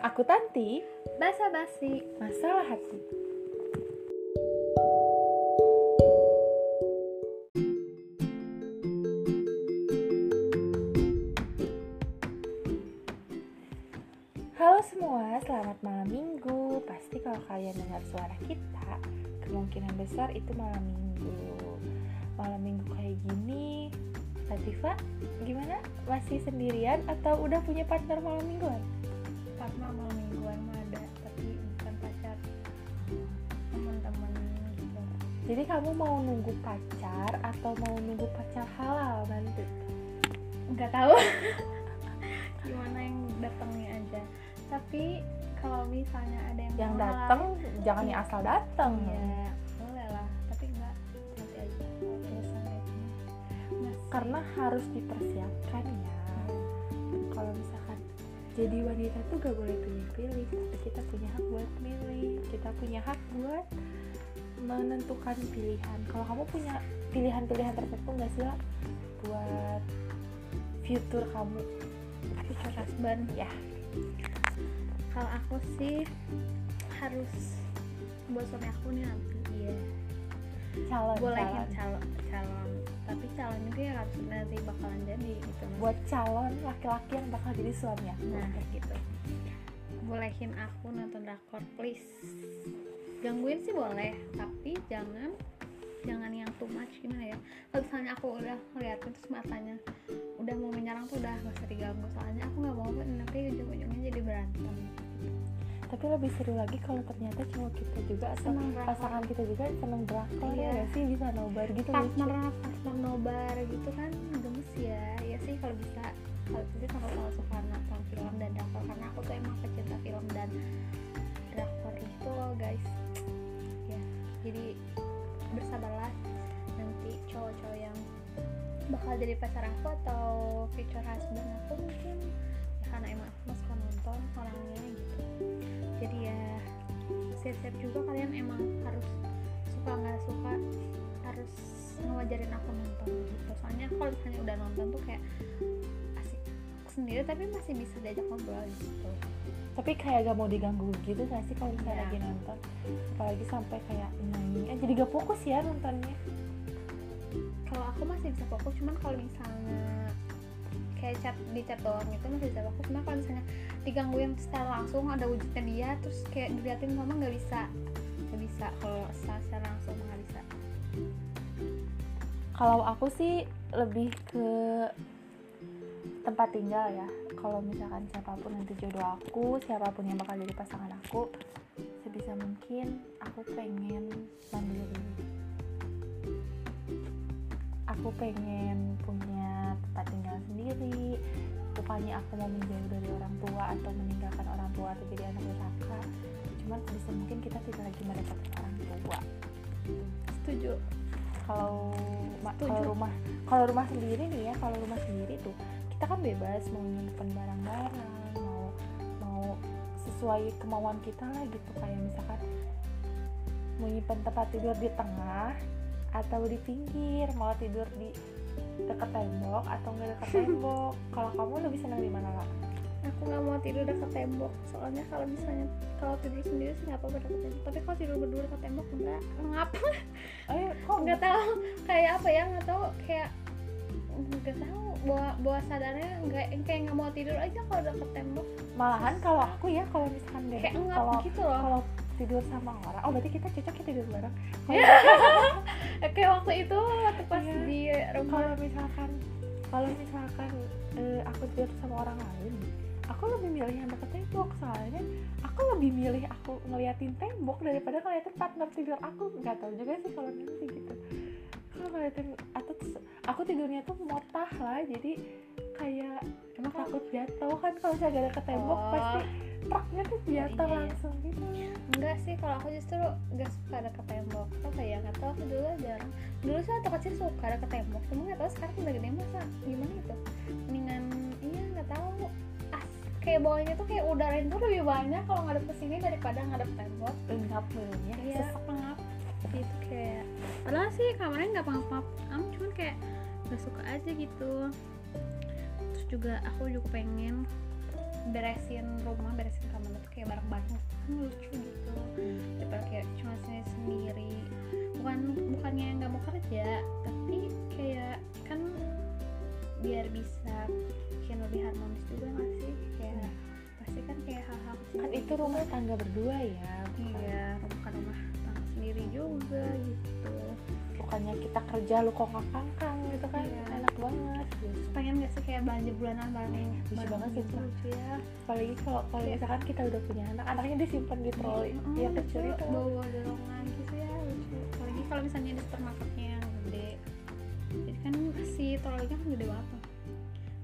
Aku Tanti, basa-basi masalah hati. Halo semua, selamat malam minggu. Pasti kalau kalian dengar suara kita, kemungkinan besar itu malam minggu. Malam minggu kayak gini, Latifa, gimana? Masih sendirian atau udah punya partner malam mingguan? Jadi kamu mau nunggu pacar atau mau nunggu pacar halal nanti? nggak tahu gimana yang datangnya aja tapi kalau misalnya ada yang Yang datang jangan yang asal datang. ya boleh lah tapi nggak nanti aja. Karena harus dipersiapkan ya. Kalau misalkan jadi wanita tuh gak boleh pilih-pilih, tapi kita punya hak buat milih. Kita punya hak buat menentukan pilihan. Kalau kamu punya pilihan-pilihan tertentu nggak sih lah buat future kamu? future husband Ya, kalau aku sih harus buat suami aku nih nanti iya calon bolehin calon. calon calon tapi calon juga ya harus nanti bakalan jadi gitu buat calon laki-laki yang bakal jadi suami aku. nah kayak gitu bolehin aku nonton drakor please gangguin sih boleh tapi jangan jangan yang too much gimana ya kalau misalnya aku udah ngeliatin terus matanya udah mau menyerang tuh udah gak usah diganggu soalnya aku nggak mau nanti ujung-ujungnya jadi berantem Tapi lebih seru lagi kalau ternyata cowok kita juga drakor. pasangan kita juga seneng drakor Iya. ya sih bisa nobar gitu lucu. partner partner nobar gitu kan gemes ya ya sih kalau bisa kalau tapi kalau bakal jadi pacar aku atau future husband aku mungkin? Ya karena emang aku nggak suka nonton orangnya gitu. Jadi ya siap-siap juga kalian emang harus suka nggak suka harus ngewajarin aku nonton gitu. Soalnya kalau misalnya udah nonton tuh kayak asik sendiri tapi masih bisa diajak ngobrol gitu. Tapi kayak gak mau diganggu gitu gak sih kalau misalnya Iya. lagi nonton? Apalagi sampai kayak nyanyi. Eh, Jadi gak fokus ya nontonnya kalau aku masih bisa fokus cuman kalau misalnya kayak chat di chat doang itu masih bisa fokus. Cuma kalau misalnya digangguin secara langsung ada wujudnya dia terus kayak diliatin mama nggak bisa nggak bisa. Kalau secara, langsung nggak bisa. Kalau aku sih lebih ke tempat tinggal ya. Kalau misalkan siapa pun nanti jodoh aku Siapa pun yang bakal jadi pasangan aku Sebisa mungkin aku pengen mandiri Aku pengen punya tempat tinggal sendiri. Bukannya aku mau menjauh dari orang tua Atau meninggalkan orang tua atau jadi anak durhaka Cuman sebisa mungkin kita tidak lagi mendapatkan orang tua. Setuju. Kalau kalau rumah kalau rumah sendiri nih ya kalau rumah sendiri tuh kita kan bebas mau nyimpen barang-barang mau mau sesuai kemauan kita lah gitu. Kayak misalkan mau nyimpen tempat tidur di tengah atau di pinggir mau tidur di dekat tembok atau nggak dekat tembok. Kalau kamu lebih senang di mana lah aku nggak mau tidur dekat tembok. Soalnya kalau misalnya kalau tidur sendiri sih nggak apa-apa dekat tembok. Tapi kalau tidur berdua dekat tembok enggak. Ngapa eh kok nggak tahu. Kayak apa ya nggak tahu. Kayak nggak tahu. Bawa bawa sadarnya nggak kayak nggak mau tidur aja kalau dekat tembok. Malahan kalau aku ya kalau misalkan deh kayak kalau gitu loh. kalau tidur sama orang. Oh berarti kita cocok ya tidur bareng kayak waktu itu waktu pas Iya. di rumah. Kalau misalkan kalau misalkan eh, aku tidur sama orang lain aku lebih milih yang deket tembok. Soalnya aku lebih milih aku ngeliatin tembok daripada ngeliatin partner tidur aku. Nggak tahu juga sih kalau nanti gitu. Kalau ngeliatin atau aku tidurnya tuh motah lah. Jadi kayak emang takut jatuh kan kalau saya gak deket tembok Oh. pasti truknya tuh jatuh iya. langsung gitu. Enggak sih kalau aku justru nggak suka dekat tembok. Apa ya? Nggak tahu aku dulu jarang. Dulu sih waktu kecil suka dekat tembok cuma nggak tahu sekarang udah gede masa gimana gitu. Mendingan iya nggak tahu. As kayak bawahnya tuh kayak udaranya tuh lebih banyak kalau ngadep ke sini daripada ngadep tembok. Engap ya Iya. sesek ngap gitu kayak padahal sih kamarnya nggak pengap am cuman kayak nggak suka aja gitu. Terus juga aku juga pengen beresin rumah beresin kamar tuh kayak bareng-bareng. Kan lucu gitu. Daripada kayak cuma sendiri sendiri bukan bukannya nggak mau kerja tapi kayak kan biar bisa bikin lebih harmonis juga nggak sih? Kayak pasti kan kayak hal-hal kan itu rumah tangga berdua ya bukan, iya bukan rumah tangga sendiri juga gitu. Bukannya kita kerja lu kok kangkang gitu kan Iya. enak banget gitu. pengen gak sih kayak belanja bulanan bareng Bisa bareng banget sih, gitu, Pak. lucu ya apalagi kalau kalau Iya. misalkan kita udah punya anak anaknya disimpan di troli Mm, yang kecil lucu. itu bawa dorongan gitu ya lucu apalagi kalau misalnya di supermarketnya yang gede jadi kan si trolinya kan gede banget tuh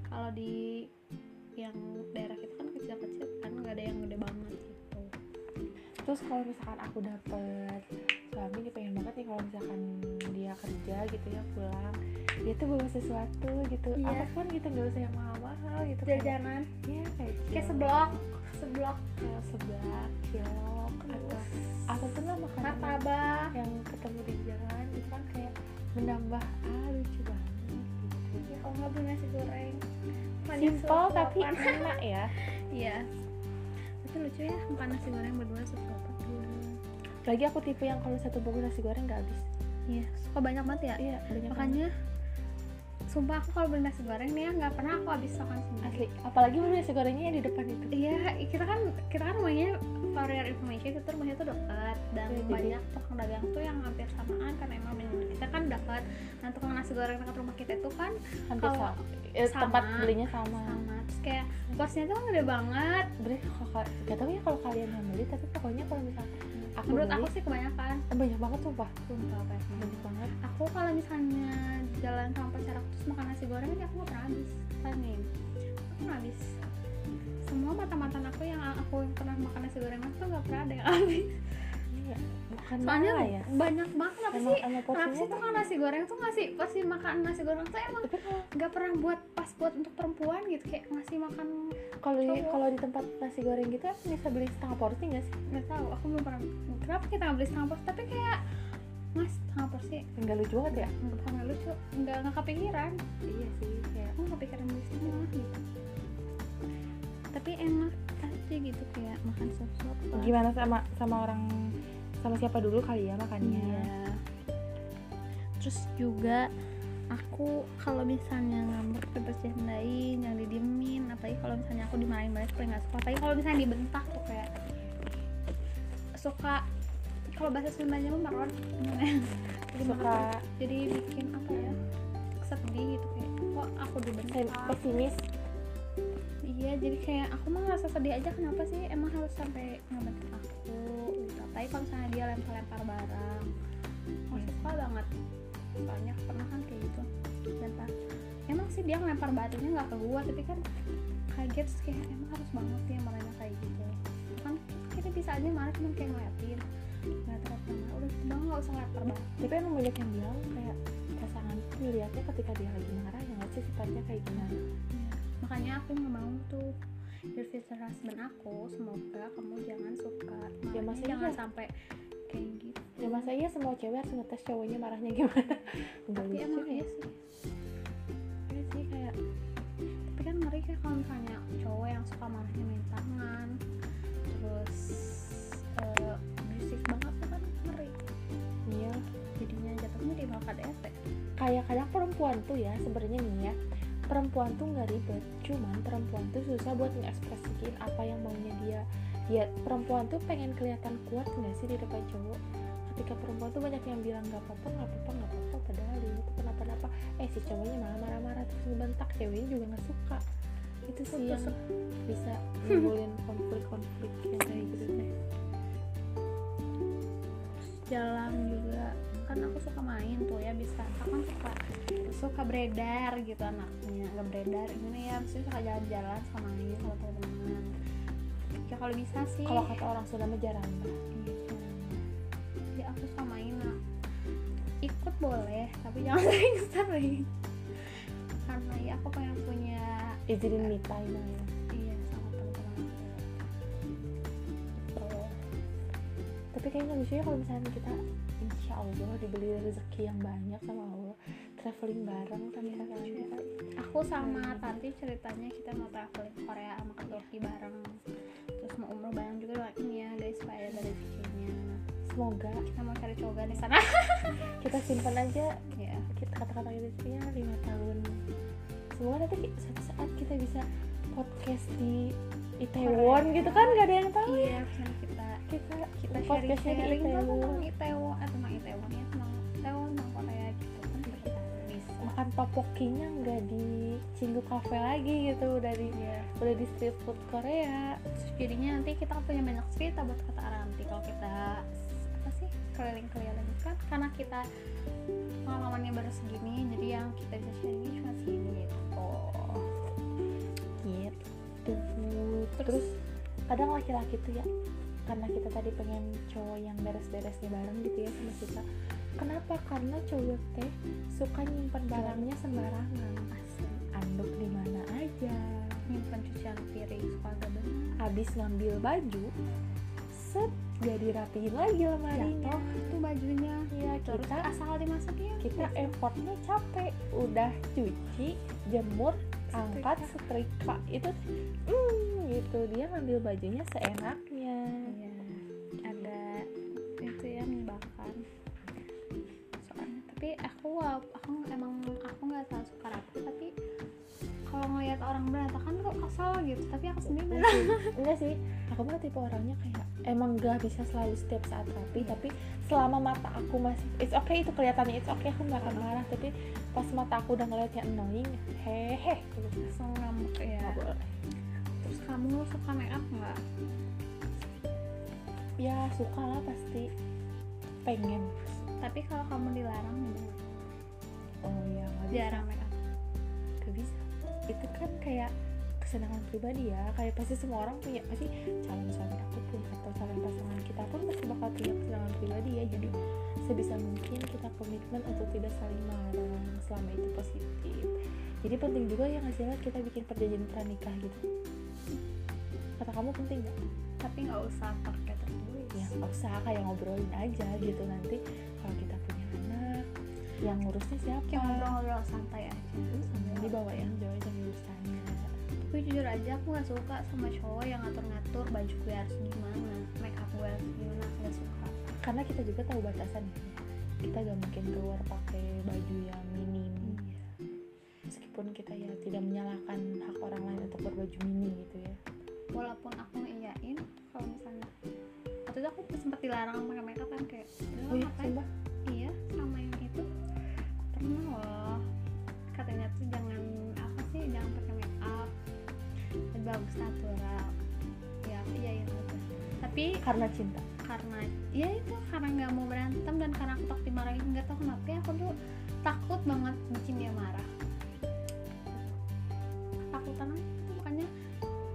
kalau di yang daerah kita kan kecil-kecil kan nggak ada yang gede banget gitu terus kalau misalkan aku dapet suami nih pengen banget nih kalau misalkan dia kerja gitu ya pulang dia tuh bawa sesuatu gitu Iya. apa pun gitu nggak usah yang mahal-mahal gitu kayak jajanan. Ya kayak kayak cilok, seblok. Seblok. Kayak seblak cilok atau apa pun lah makanan yang- martabak. yang ketemu di jalan itu kan kayak menambah ah lucu banget gitu. ya kalau nggak beli nasi goreng. Suap-suapan. tapi enak ya. Iya. Tapi lucu ya makan nasi goreng berdua suap lagi aku tipe yang kalau satu bungkus nasi goreng nggak habis. Iya suka banyak banget ya? Iya banyak banget. makanya sumpah aku kalau beli nasi goreng nih ya nggak pernah aku habis makan sendiri. Asli apalagi beli nasi gorengnya yang di depan itu. Iya kita kan kita kan rumahnya for your information itu rumahnya tuh dekat dan jadi- banyak tukang dagang tuh yang hampir samaan kan emang kita kan dekat. Dan tukang nasi goreng dekat rumah kita itu kan hampir Kalau sama, Eh, sama, tempat belinya sama, sama. Terus kayak porsinya tuh kan gede banget. Beli kalau gak tau ya kalau kalian yang beli tapi pokoknya kalau misal aku menurut aku sih kebanyakan. Eh, banyak banget sumpah. Sumpah banyak banyak banget. Aku kalau misalnya jalan sama pacar aku terus makan nasi goreng aku nggak pernah habis kan nih aku nggak habis. Semua mata-matan aku yang aku yang pernah makan nasi goreng tuh nggak pernah ada yang habis iya. Bukan soalnya malah ya. banyak banget emang sih? porsinya sih tukang nasi goreng tuh ngasih pasti makan nasi goreng tuh emang nggak pernah buat pas buat untuk perempuan gitu kayak ngasih makan kalau di kalau di tempat nasi goreng gitu aku bisa beli setengah porsi nggak sih? Nggak tahu aku belum pernah. Kenapa kita nggak beli setengah porsi? Tapi kayak mas setengah porsi. Nggak lucu banget ya? Nggak nggak lucu. Nggak nggak kepikiran. Iya sih kayak aku nggak kepikiran beli setengah gitu tapi enak aja gitu kayak makan sop-sop gimana sama sama orang sama siapa dulu kali ya makannya Iya. Terus juga aku kalau misalnya ngambek dibercandain, yang didiemin, apalagi kalau misalnya aku dimarahin balik paling nggak suka. Apalagi kalau misalnya dibentak tuh kayak suka kalau bahasa Sundanya mah maron? Jadi suka jadi bikin apa ya sedih gitu kayak kok aku dibentak pesimis iya jadi kayak aku mah ngerasa sedih aja kenapa sih emang harus sampai ngebentak gitu apalagi kalau misalnya dia lempar-lempar barang aku suka banget. Soalnya pernah kan kayak gitu lempar. Emang sih dia ngelempar batunya nggak ke gua tapi kan kaget terus kayak emang harus banget sih marahnya kayak gitu. Kan kita bisa aja marah cuma kayak ngeliatin. Nggak terus marah udah gitu doang nggak usah lempar batu tapi emang banyak yang bilang kayak pasangan tuh dilihatnya ketika dia lagi marah ya nggak sih sifatnya kayak gimana? Iya. makanya aku nggak mau tuh your future husband aku semoga kamu jangan suka. Ya, maksudnya jangan ya. sampai kayak gitu. Ya masa iya semua cewek harus ngetes cowoknya marahnya gimana. Tapi emang ya. iya sih. Iya sih kayak tapi kan ngeri kayak kalau misalnya cowok yang suka marahnya main tangan terus eh abusive banget tuh kan ngeri. Iya. Jadinya jatuhnya di bawah KDRT kayak kadang perempuan tuh ya sebenarnya nih ya perempuan tuh nggak ribet cuman perempuan tuh susah buat mengekspresikan apa yang maunya dia. Ya perempuan tuh pengen kelihatan kuat nggak sih di depan cowok? Ketika perempuan tuh banyak yang bilang nggak apa-apa nggak apa-apa nggak apa-apa padahal dia tuh kenapa-napa eh si cowoknya malah marah-marah terus ngebentak ceweknya juga nggak suka. Itu sih yang bisa nimbulin konflik-konflik yang kayak gitu teh jalan juga kan aku suka main tuh ya bisa aku kan suka suka beredar gitu anaknya nggak beredar gimana ya maksudnya suka jalan-jalan suka main sama teman-teman. Ya kalau bisa sih. Kalau kata orang Sunda mah jaramba gitu ya aku suka main nah. ikut boleh tapi jangan sering-sering karena ya aku pengen punya izinin me time lah ya iya sama teman-teman. Gitu. Tapi kayaknya lucunya kalau misalnya kita Allah dibeli rezeki yang banyak sama Allah. Traveling bareng sama iya. kita aku sama Hmm. Tanti ceritanya kita mau traveling Korea sama ke Turki bareng. Terus mau umroh bareng juga doain ya guys supaya ada rezekinya. Semoga kita mau cari cowok di sana. Kita simpan aja ya kita kata-kata itu ya lima tahun. Semoga nanti suatu saat kita bisa podcast di Itaewon gitu kan gak ada yang tahu iya misalnya kita kita sharing sharing tuh tentang Itaewon eh tentang Itaewon ya tentang Itaewon tentang Korea gitu. Kan kita bisa. Makan topokinya nggak di Cinggu Cafe lagi gitu udah di Iya. udah di street food Korea. Terus jadinya nanti kita punya banyak cerita buat kata Aranti kalau kita apa sih keliling-keliling. Kan karena kita pengalamannya baru segini jadi yang kita bisa sharingnya cuma segini gitu. Gitu. Terus kadang laki-laki tuh ya karena kita tadi pengen cowok yang beres-beresnya bareng gitu ya sama kita. Kenapa? Karena cowok teh suka nyimpan barangnya sembarangan. Asli anduk di mana aja. Nyimpan cucian piring suka habis ngambil baju set gak dirapihin lagi lemarinya. Jatuh tuh bajunya. Ya terus kita asal dimasukin. kita effortnya capek. Udah cuci jemur angkat setrika. Itu hmm, gitu. Dia ngambil bajunya seenaknya aku aku emang aku nggak terlalu suka rapi tapi kalau ngeliat orang berantakan kok kesel gitu tapi aku sendiri enggak sih, enggak sih aku mah tipe orangnya kayak emang gak bisa selalu setiap saat rapi Iya. tapi selama mata aku masih it's okay itu kelihatannya it's okay aku nggak akan marah tapi pas mata aku udah ngeliatnya annoying hehe gitu. langsung ya Nggak boleh. terus kamu suka make up nggak ya suka lah pasti pengen tapi kalau kamu dilarang gimana? Oh ya nggak bisa. Jarang make up Gak bisa. Itu kan kayak kesenangan pribadi ya. Kayak pasti semua orang punya pasti calon suami aku pun atau calon pasangan kita pun pasti bakal punya kesenangan pribadi ya. Jadi sebisa mungkin kita komitmen untuk tidak saling melarang selama itu positif. Jadi penting juga ya nggak sih Lat, kita bikin perjanjian pranikah gitu. Kata kamu penting nggak? Tapi nggak usah pakai tertulis. Ya nggak usah. Kayak ngobrolin aja gitu nanti. Kalau kita punya yang ngurusnya siapa? Kayak ngobrol-ngobrol santai aja. Sambil dibawa enjoy dan urusannya tapi jujur aja aku gak suka sama cowok yang ngatur-ngatur baju gue harus gimana make up gue harus gimana aku gak suka. Karena kita juga tahu batasan ya. kita gak mungkin keluar pakai baju yang minim meskipun kita ya tidak menyalahkan hak orang lain untuk berbaju mini gitu ya. Walaupun aku ngeiyain kalau misalnya waktu itu aku sempat dilarang pakai make up kan kayak oh iya sumpah bagus natural ya iyain aja tapi karena cinta? Karena ya itu. Karena nggak mau berantem dan karena aku takut dimarahin. Nggak tahu kenapa ya aku tuh takut banget bikin dia marah. Takutan aja makanya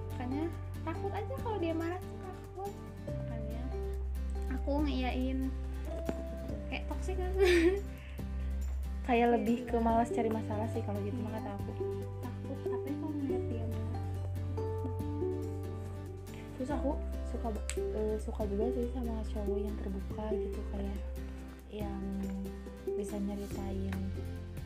makanya takut aja kalau dia marah tuh takut. Makanya aku ngeiyain kayak toksik kan. Kayak lebih ke malas cari masalah sih kalau gitu mah kata aku terus aku suka eh, suka juga sih sama cowok yang terbuka gitu kayak yang bisa nyeritain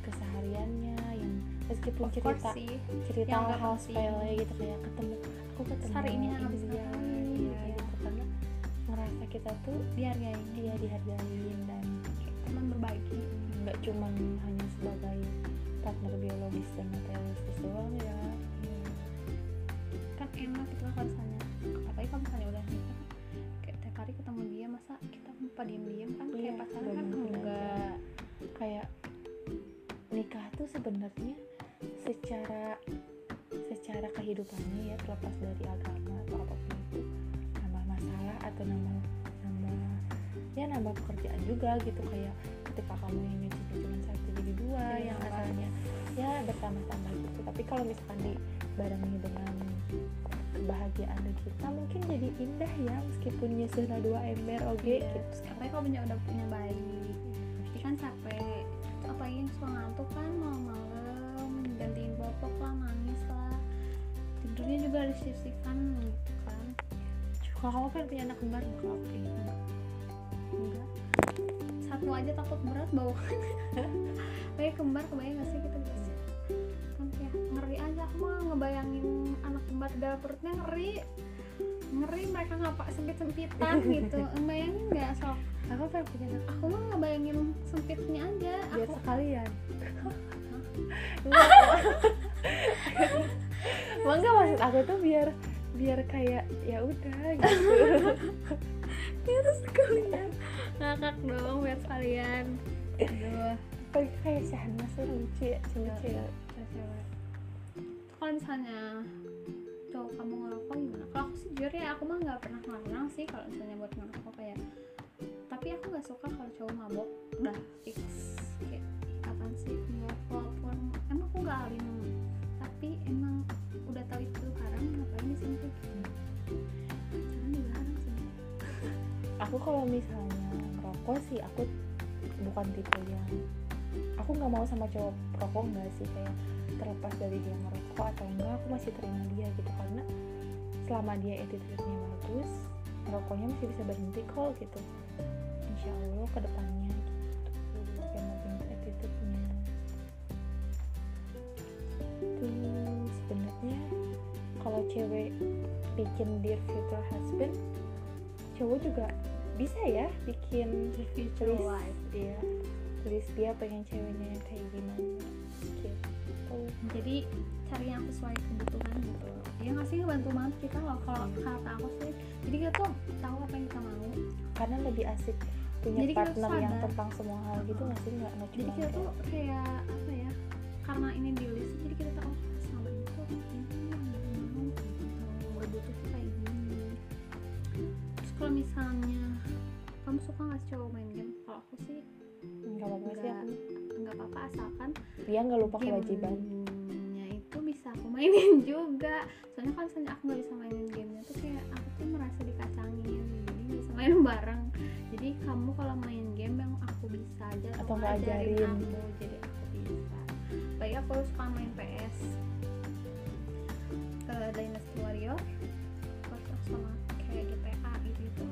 kesehariannya yang meskipun of cerita sih cerita Yang hal penting. sepele gitu kayak ketemu aku ketemu Hari ini habis dia ngapain, iya gitu. gitu karena ngerasa kita tuh dihargain dia dihargain dan teman berbagi nggak cuman hanya sebagai partner biologis dan materialistis doang ya kan enak kalau misalnya apalagi kalau misalnya udah nikah kayak tiap hari ketemu dia masa kita lupa diem-diem kan? Iya, kayak pacaran kan enggak kayak nikah tuh sebenarnya secara secara kehidupannya ya terlepas dari agama atau apa pun itu nambah masalah atau nambah nambah ya nambah pekerjaan juga gitu. Kayak ketika kamu yang nyuci cuma satu jadi dua Jadi yang asalnya ya bertambah-tambah gitu. Tapi kalau misalkan dibarengi dengan kebahagiaan dari kita mungkin jadi indah ya meskipun nyusunnya dua ember oke? Iya. gitu apalagi kalau punya udah punya bayi. Pasti kan capek. Apalagi yang suka ngantuk kan? Malam-malam gantiin popok lah nangis lah. Tidurnya juga harus sisihkan gitu kan. Kalau kamu kan punya anak kembar nggak kalau aku kayak gitu enggak. Satu aja takut berat bawa kayak kembar kebayang gak sih gitu aku mah ngebayangin anak kembar di dalam perutnya ngeri. Ngeri mereka ngapa sempit sempitan gitu. Bayangin nggak sok aku pengen punya anak aku mah ngebayangin sempitnya aja. Biar aku sekalian. Emang enggak maksud aku tuh biar biar kayak ya udah gitu. Biar sekalian. Ngakak dong biar sekalian. Aduh. Kayak kayak Syahnas lucu ya cewek-cewek. Cewek kalau misalnya cowok kamu ngerokok gimana? Kalau aku sih ya aku mah nggak pernah ngelarang sih kalau misalnya buat ngerokok kayak tapi aku nggak suka kalau cowok mabok. Udah fix. Kayak kapan sih? Nggak walaupun emang aku nggak alim tapi emang udah tahu itu haram ngapain disentuh jangan dilarang sih. Aku kalau misalnya ngerokok sih aku bukan tipe yang aku nggak mau sama cowok perokok nggak sih? Kayak terlepas dari dia ngerokok atau enggak aku masih terima dia gitu. Karena selama dia attitude-nya bagus ngerokoknya masih bisa berhenti kok gitu. Insya Allah ke depannya gitu. Yang penting attitude-nya. Terus sebenarnya kalau cewek bikin dear future husband cowok juga bisa ya bikin future list wife. iya list dia pengen ceweknya yang kayak jadi cari yang sesuai kebutuhan gitu ya nggak sih? Ngebantu banget kita loh. Kalau kata aku sih jadi kita tuh tahu apa yang kita mau. Karena lebih asik punya Jadi partner yang tentang semua hal gitu nggak sih? Nggak nggak jadi kita tuh kayak- apa ya karena ini di list jadi kita tahu oh, selama ini tuh ini yang mau gitu. Butuh tuh kayak gini. Terus kalau misalnya kamu suka nggak sih cowok main game? Kalau aku sih nggak apa-apa sih aku. nggak apa-apa asalkan dia nggak lupa kewajiban. itu bisa aku mainin juga. Soalnya kalau misalnya aku nggak bisa mainin gamenya tuh kayak aku tuh merasa dikacangin. Jadi bisa main bareng. Jadi kamu kalau main game yang aku bisa aja Atau nggak ajarin. aku jadi aku bisa. Baik aku suka main PS ke Dynasty Warrior. Terus sama kayak GTA gitu gitu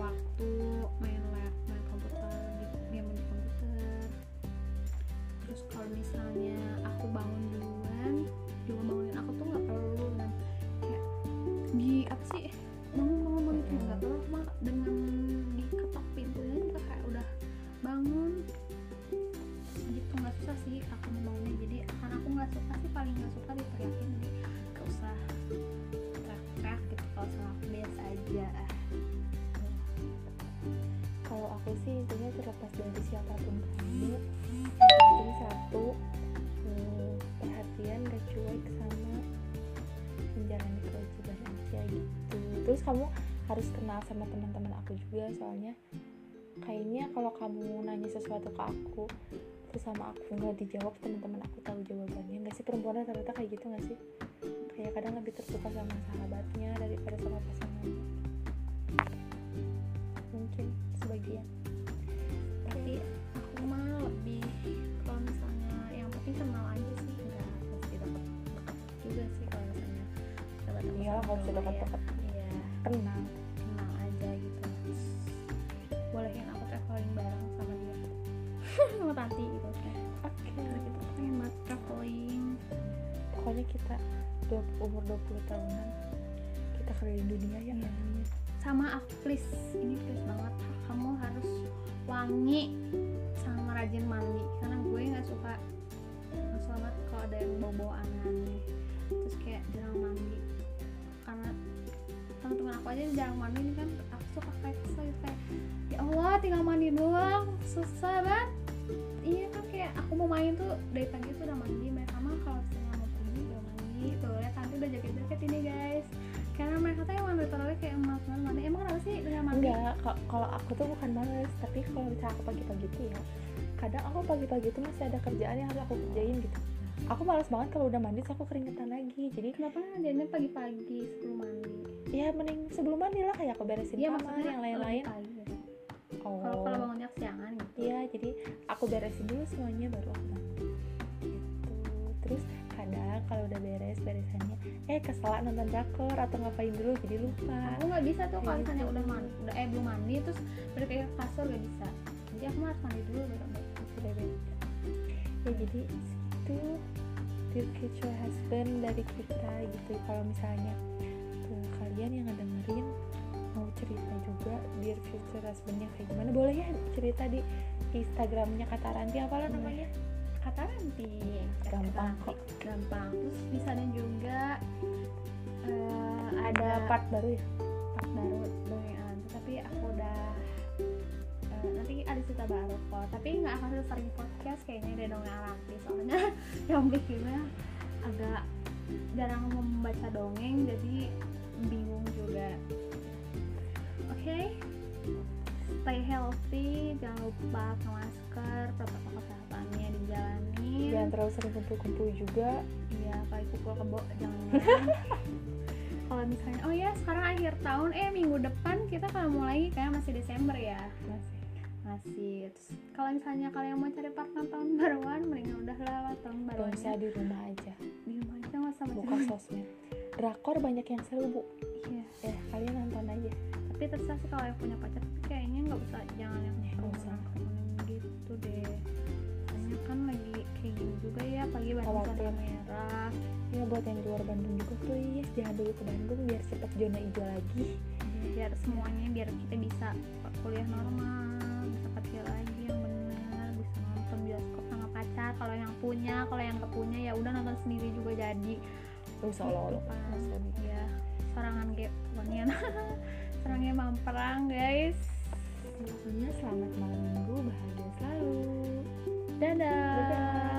waktu main lab main komputer gitu game di komputer. Terus kalau misalnya aku bangun duluan juga bangunin aku tuh nggak perlu dan kayak di apa sih bangun bangun bangun nggak perlu cuma dengan diketok pintunya juga kayak udah bangun siapa pun kamu penting satu eh, perhatian gak cuek sama menjalani kewajiban aja gitu. Terus kamu harus kenal sama teman-teman aku juga soalnya kayaknya kalau kamu nanya sesuatu ke aku terus sama aku nggak dijawab teman-teman aku tahu jawabannya. Nggak sih perempuan rata-rata kayak gitu nggak sih? Kayak kadang lebih terbuka sama sahabatnya daripada sama pasangannya mungkin sebagian tapi aku mah lebih kalau misalnya yang penting kenal aja sih nggak pasti deket deket juga sih kalau misalnya deket kalau cowok sudah ya. deket-deket. iya kenal kenal aja gitu. Bolehin aku traveling bareng sama dia. Sama tanti gitu. Oke. Karena kita pengen banget traveling. Pokoknya kita dua, umur 20 tahunan kita keliling dunia ya. Iya. sama aku please. Ini please banget. Kamu harus wangi sama rajin mandi. Karena gue nggak suka banget kalau ada yang bau aneh terus kayak jarang mandi. Karena teman-teman aku aja jarang mandi ini kan aku suka kayak kesel gitu kayak ya Allah tinggal mandi doang. Susah banget. Iya kan kayak aku mau main tuh dari pagi tuh udah mandi. Mereka mah kalau misalnya mau pergi udah mandi. Tuh lihat tadi udah jaket-jaket ini guys karena mereka tuh emang tarawih kayak emas banget. Mandi emang kenapa sih dengan mandi? Enggak ka- kalau aku tuh bukan males. Tapi kalau misalnya aku pagi-pagi tuh ya kadang aku pagi-pagi tuh masih ada kerjaan yang harus aku kerjain gitu. Aku males banget kalau udah mandi aku keringetan lagi. Jadi kenapa ngerjainnya pagi-pagi sebelum mandi? Ya mending sebelum mandi lah kayak aku beresin iya kamar maksudnya yang lain-lain. oh kalau kalau bangunnya kesiangan gitu. Iya, jadi aku beresin dulu semuanya baru aku. Terus kadang kalau udah beres beresannya eh kesela nonton drakor atau ngapain dulu jadi lupa. Aku nggak bisa tuh kalau Kayak misalnya gitu. udah mandi udah eh belum mandi terus balik ke kasur gak bisa. Jadi aku harus mandi dulu baru ya jadi segitu dear future husband dari kita gitu. Kalau misalnya ke kalian yang ngedengerin mau cerita juga dear future husbandnya kayak gimana? Boleh ya cerita di instagramnya kata Ranti apa lah namanya kata nanti Gampang kok. gampang. Terus bisa dan juga eh, ada part baru ya? Part baru dongeng tapi aku udah eh, nanti ada cerita baru kok. Tapi nggak akan sesering podcast kayaknya dari dongeng aranti soalnya yang bikinnya agak jarang membaca dongeng jadi bingung juga. Oke stay healthy jangan lupa pakai masker protokol kesehatannya dijalani jangan terlalu sering kumpul-kumpul juga. Iya kayak pukul kebo jangan. Kalau misalnya oh ya sekarang akhir tahun eh minggu depan kita kalau mau lagi kayak masih Desember ya? Masih. Masih Terus, kalau misalnya kalian mau cari partner tahun baruan mendingan udah lewat tahun baruannya. usah di rumah aja. Di rumah aja nggak usah buka sosmed. Drakor banyak yang seru bu. Iya. Ya kalian nonton aja tapi terserah sih kalau yang punya pacar tapi kayaknya nggak usah jangan yang Nggak usah. kerumunan gitu deh. Soalnya kan lagi kayak gini juga ya pagi Bandung Khawatir. zona merah. Ya buat yang di luar Bandung juga please jangan dulu ke Bandung biar cepet zona hijau lagi. Biar semuanya biar kita bisa kuliah normal bisa kerja lagi yang benar bisa nonton bioskop sama pacar. Kalau yang punya kalau yang nggak punya ya udah nonton sendiri juga jadi. Gak lo Gitu kan. ya serangan kayak pokoknya serangnya mamperang guys. Pokoknya selamat malam minggu bahagia selalu. Dadah, Dadah.